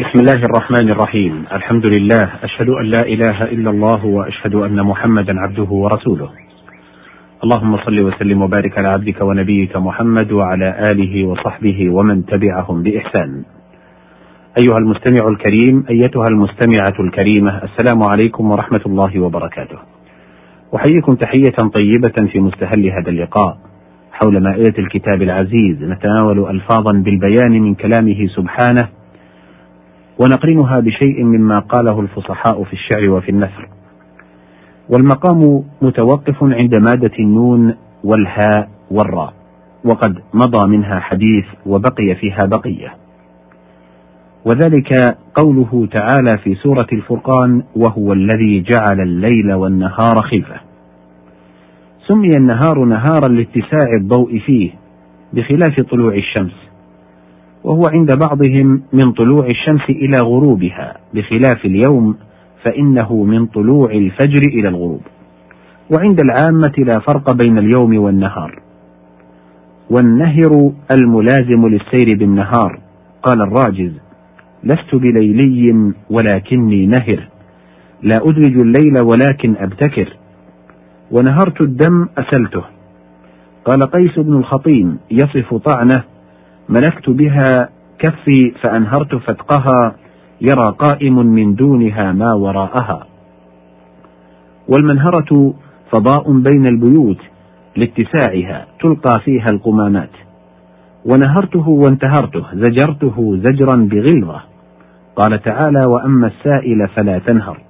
بسم الله الرحمن الرحيم الحمد لله أشهد أن لا إله إلا الله وأشهد أن محمدا عبده ورسوله اللهم صل وسلم وبارك على عبدك ونبيك محمد وعلى آله وصحبه ومن تبعهم بإحسان أيها المستمع الكريم أيتها المستمعة الكريمة السلام عليكم ورحمة الله وبركاته أحييكم تحية طيبة في مستهل هذا اللقاء حول مائدة الكتاب العزيز نتناول ألفاظا بالبيان من كلامه سبحانه ونقرنها بشيء مما قاله الفصحاء في الشعر وفي النثر. والمقام متوقف عند مادة النون والهاء والراء وقد مضى منها حديث وبقي فيها بقية. وذلك قوله تعالى في سورة الفرقان وهو الذي جعل الليل والنهار خلفة سمي النهار نهارا لاتساع الضوء فيه بخلاف طلوع الشمس. وهو عند بعضهم من طلوع الشمس إلى غروبها بخلاف اليوم فإنه من طلوع الفجر إلى الغروب. وعند العامة لا فرق بين اليوم والنهار. والنهر الملازم للسير بالنهار قال الراجز لست بليلي ولكني نهر. لا أدرج الليل ولكن أبتكر. ونهرت الدم أسلته. قال قيس بن الخطيم يصف طعنه ملكت بها كفي فأنهرت فتقها يرى قائم من دونها ما وراءها. والمنهرة فضاء بين البيوت لاتساعها تلقى فيها القمامات. ونهرته وانتهرته زجرته زجرا بغلظة. قال تعالى وأما السائل فلا تنهر.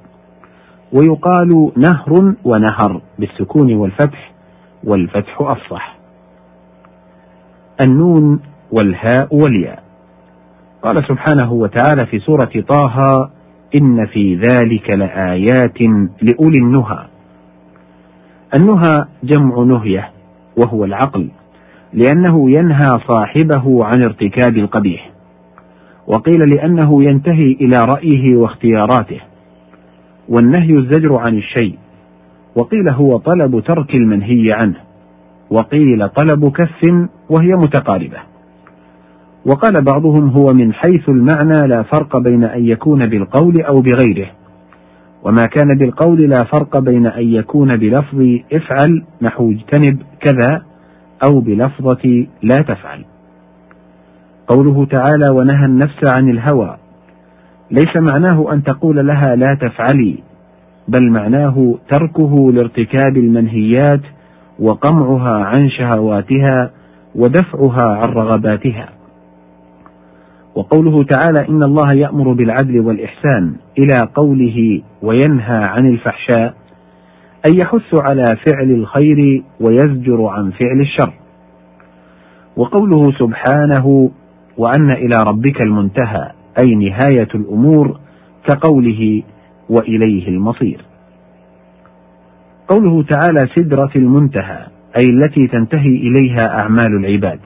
ويقال نهر ونهر بالسكون والفتح والفتح أفصح. النون والهاء والياء. قال سبحانه وتعالى في سورة طه إن في ذلك لآيات لأولي النهى. النهى جمع نهية وهو العقل لأنه ينهى صاحبه عن ارتكاب القبيح. وقيل لأنه ينتهي إلى رأيه واختياراته. والنهي الزجر عن الشيء وقيل هو طلب ترك المنهي عنه. وقيل طلب كف وهي متقاربة. وقال بعضهم هو من حيث المعنى لا فرق بين أن يكون بالقول أو بغيره. وما كان بالقول لا فرق بين أن يكون بلفظ افعل نحو اجتنب كذا أو بلفظة لا تفعل. قوله تعالى ونهى النفس عن الهوى. ليس معناه أن تقول لها لا تفعلي بل معناه تركه لارتكاب المنهيات وقمعها عن شهواتها ودفعها عن رغباتها. وقوله تعالى إن الله يأمر بالعدل والإحسان إلى قوله وينهى عن الفحشاء أي يحث على فعل الخير ويزجر عن فعل الشر. وقوله سبحانه وأن إلى ربك المنتهى أي نهاية الأمور كقوله وإليه المصير. قوله تعالى سدرة المنتهى أي التي تنتهي إليها أعمال العباد.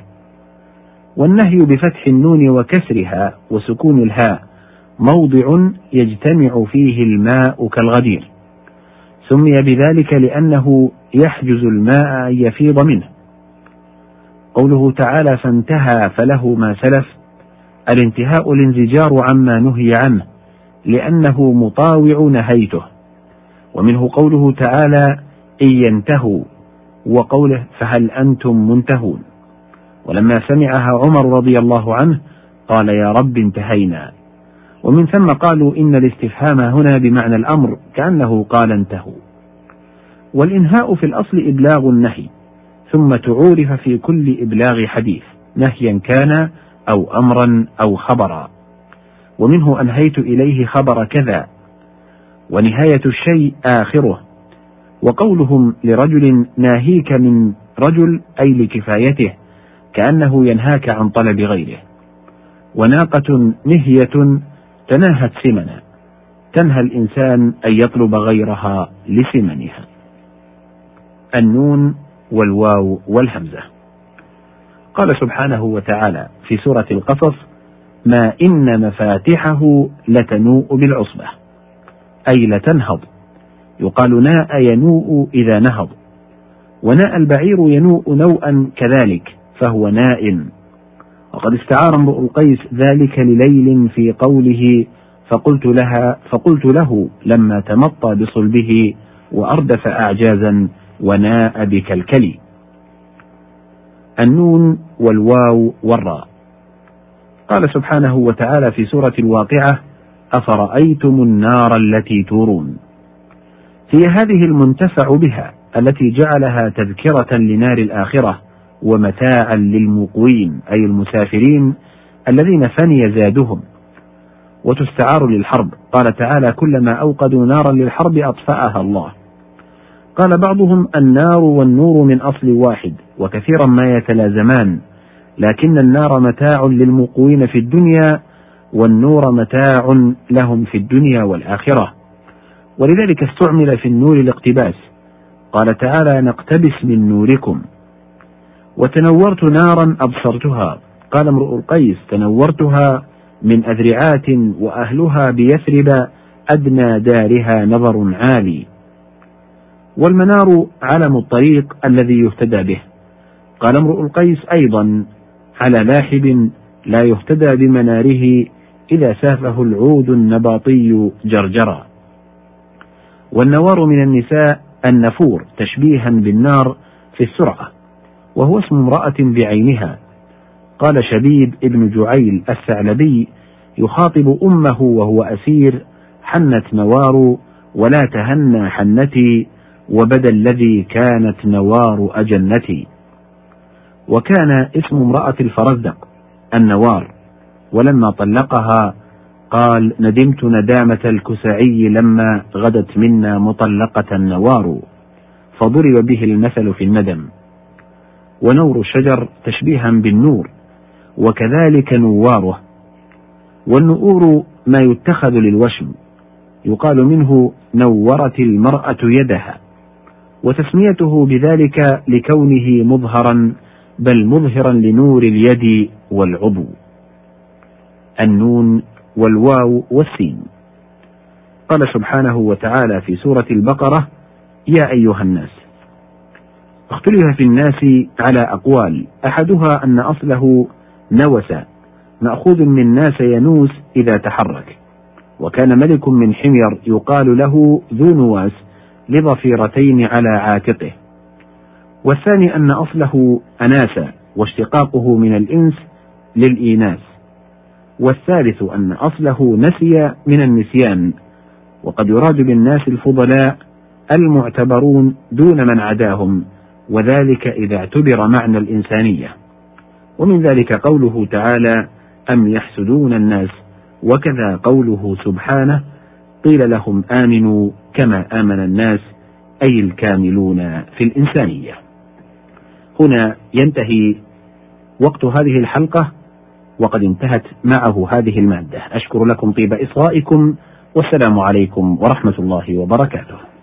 والنهي بفتح النون وكسرها وسكون الهاء موضع يجتمع فيه الماء كالغدير. سمي بذلك لأنه يحجز الماء أن يفيض منه. قوله تعالى فانتهى فله ما سلف الانتهاء الانزجار عما نهي عنه لأنه مطاوع نهيته. ومنه قوله تعالى إن ينتهوا وقوله فهل أنتم منتهون؟ ولما سمعها عمر رضي الله عنه قال يا رب انتهينا. ومن ثم قالوا إن الاستفهام هنا بمعنى الأمر كأنه قال انتهوا. والإنهاء في الأصل إبلاغ النهي ثم تعورف في كل إبلاغ حديث نهيا كان أو أمرا أو خبرا. ومنه أنهيت إليه خبر كذا. ونهاية الشيء آخره. وقولهم لرجل ناهيك من رجل أي لكفايته. كأنه ينهاك عن طلب غيره. وناقة نهية تناهت سمنا. تنهى الإنسان أن يطلب غيرها لسمنها. النون والواو والهمزة. قال سبحانه وتعالى في سورة القصص ما إن مفاتحه لتنوء بالعصبة. أي لتنهض. يقال ناء ينوء إذا نهض. وناء البعير ينوء نوءا كذلك. فهو نائم. وقد استعار امرؤ القيس ذلك لليل في قوله فقلت لها فقلت له لما تمطى بصلبه وأردف أعجازا وناء بكلكلي النون والواو والراء. قال سبحانه وتعالى في سورة الواقعة أفرأيتم النار التي تورون؟ هي هذه المنتفع بها التي جعلها تذكرة لنار الآخرة ومتاعا للمقوين أي المسافرين الذين فني زادهم وتستعار للحرب. قال تعالى كلما أوقدوا نارا للحرب أطفأها الله. قال بعضهم النار والنور من أصل واحد وكثيرا ما يتلازمان لكن النار متاع للمقوين في الدنيا والنور متاع لهم في الدنيا والآخرة. ولذلك استعمل في النور الاقتباس. قال تعالى نقتبس من نوركم. وتنورت نارا أبصرتها. قال امرؤ القيس تنورتها من أذرعات وأهلها بيثرب أدنى دارها نظر عالي. والمنار علم الطريق الذي يهتدى به. قال امرؤ القيس أيضا على لاحب لا يهتدى بمناره إذا سافه العود النباطي جرجرا. والنوار من النساء النفور تشبيها بالنار في السرعة. وهو اسم امرأة بعينها. قال شبيب ابن جعيل الثعلبي يخاطب أمه وهو أسير حنت نوار ولا تهنى حنتي وبدا الذي كانت نوار أجنتي. وكان اسم امرأة الفرزدق النوار. ولما طلقها قال ندمت ندامة الكسعي لما غدت منا مطلقة نوار فضرب به المثل في الندم. ونور الشجر تشبيها بالنور وكذلك نواره. والنؤور ما يتخذ للوشم يقال منه نورت المرأة يدها وتسميته بذلك لكونه مظهرا بل مظهرا لنور اليد والعضو. النون والواو والسين. قال سبحانه وتعالى في سورة البقرة يا أيها الناس اختلف في الناس على أقوال. أحدها أن أصله نوس. مأخوذ من ناس ينوس إذا تحرك. وكان ملك من حمير يقال له ذو نواس لضفيرتين على عاتقه. والثاني أن أصله أناسا واشتقاقه من الإنس للإيناس. والثالث أن أصله نسي من النسيان. وقد يراد بالناس الفضلاء المعتبرون دون من عداهم. وذلك إذا اعتبر معنى الإنسانية. ومن ذلك قوله تعالى أم يحسدون الناس؟ وكذا قوله سبحانه قيل لهم آمنوا كما آمن الناس أي الكاملون في الإنسانية. هنا ينتهي وقت هذه الحلقة وقد انتهت معه هذه المادة. أشكر لكم طيب إصغائكم والسلام عليكم ورحمة الله وبركاته.